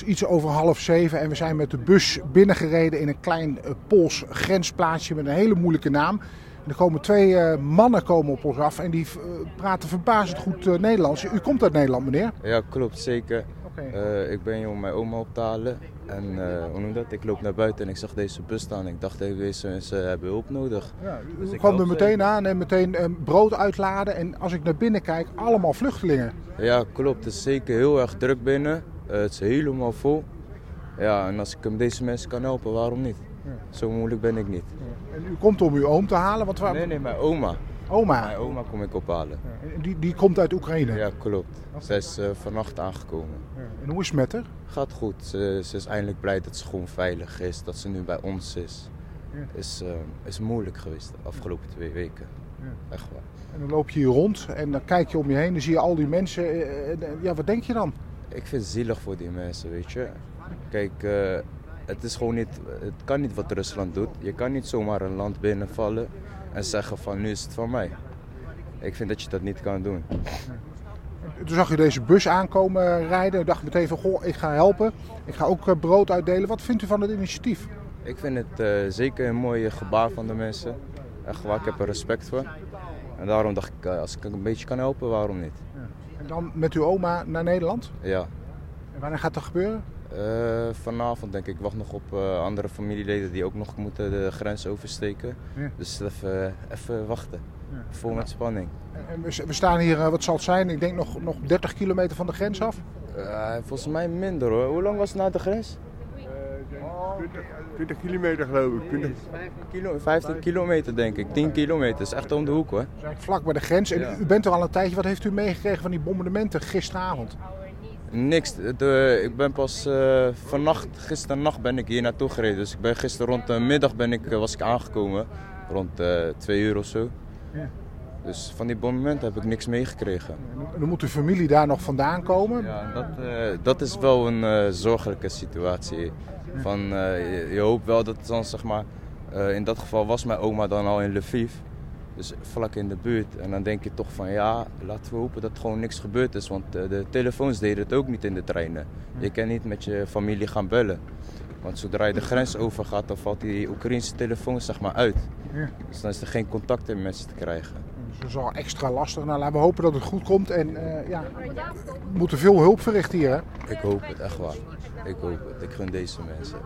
is iets over half zeven en we zijn met de bus binnengereden in een klein uh, Pools grensplaatsje met een hele moeilijke naam. En er komen twee uh, mannen komen op ons af en die uh, praten verbazend goed Nederlands. U komt uit Nederland, meneer? Ja, klopt, zeker. Okay. ik ben hier om mijn oma op te halen. En hoe noem dat? Ik loop naar buiten en ik zag deze bus staan. Ik dacht, deze mensen hebben hulp nodig. Ja, dus ik kwam er meteen aan en meteen brood uitladen. En als ik naar binnen kijk, allemaal vluchtelingen. Ja, klopt. Het is zeker heel erg druk binnen. Het is helemaal vol. Ja, en als ik hem deze mensen kan helpen, waarom niet? Ja. Zo moeilijk ben ik niet. Ja. En u komt om uw oom te halen? Want waar... Nee, nee, mijn oma. Oma? Mijn oma kom ik ophalen. Ja. En die, die komt uit Oekraïne? Ja, klopt. Zij is uh, vannacht aangekomen. En hoe is het met haar? Gaat goed. Ze, ze, is eindelijk blij dat ze gewoon veilig is, dat ze nu bij ons is. Is, uh, is moeilijk geweest de afgelopen twee weken. Echt waar. En dan loop je hier rond en dan kijk je om je heen en zie je al die mensen. Eh, ja, wat denk je dan? Ik vind het zielig voor die mensen, weet je. Kijk, uh, het is gewoon niet, het kan niet wat Rusland doet. Je kan niet zomaar een land binnenvallen en zeggen van nu is het van mij. Ik vind dat je dat niet kan doen. Toen zag je deze bus aankomen rijden. Ik dacht meteen van, goh, ik ga helpen. Ik ga ook eh, brood uitdelen. Wat vindt u van het initiatief? Ik vind het uh, zeker een mooi gebaar van de mensen. Echt waar, ik heb er respect voor. En daarom dacht ik, als ik een beetje kan helpen, waarom niet? Ja. Dan met uw oma naar Nederland? Ja. En wanneer gaat dat gebeuren? Uh, vanavond denk ik. Ik wacht nog op uh, andere familieleden die ook nog moeten de grens oversteken. Ja. Dus even, even wachten. Ja. Vol met spanning. En we, we staan hier, uh, wat zal het zijn? Ik denk nog, nog 30 kilometer van de grens af? volgens mij minder hoor. Hoe lang was het naar de grens? 20, 20, kilometer geloof ik. 20. 15, kilo, 15 kilometer denk ik. 10 kilometer. is echt om de hoek hoor. Vlak bij de grens. En u bent er al een tijdje. Wat heeft u meegekregen van die bombardementen gisteravond? Niks. De, ik ben pas uh, vannacht, gisternacht ben ik hier naartoe gereden. Dus ik ben gisteren rond de middag ben ik, was ik aangekomen. Rond uh, twee uur of zo. Ja. Dus van die bombardementen heb ik niks meegekregen. En dan moet de familie daar nog vandaan komen? Ja, dat, uh, dat is wel een zorgelijke situatie. Van, je, je, hoopt wel dat dan, zeg maar, in dat geval was mijn oma dan al in Lviv. Dus vlak in de buurt. En dan denk je toch van ja, laten we hopen dat er gewoon niks gebeurd is. Want de, de telefoons deden het ook niet in de treinen. Je kan niet met je familie gaan bellen. Want zodra je de grens overgaat, dan valt die Oekraïnse telefoon zeg maar uit. Dus dan is er geen contact meer met ze te krijgen. Is al extra lastig. Nou, laten we hopen dat het goed komt. En uh, ja, we moeten veel hulp verrichten hier. Hè? Ik hoop het, echt waar. Ik hoop het. Ik gun deze mensen.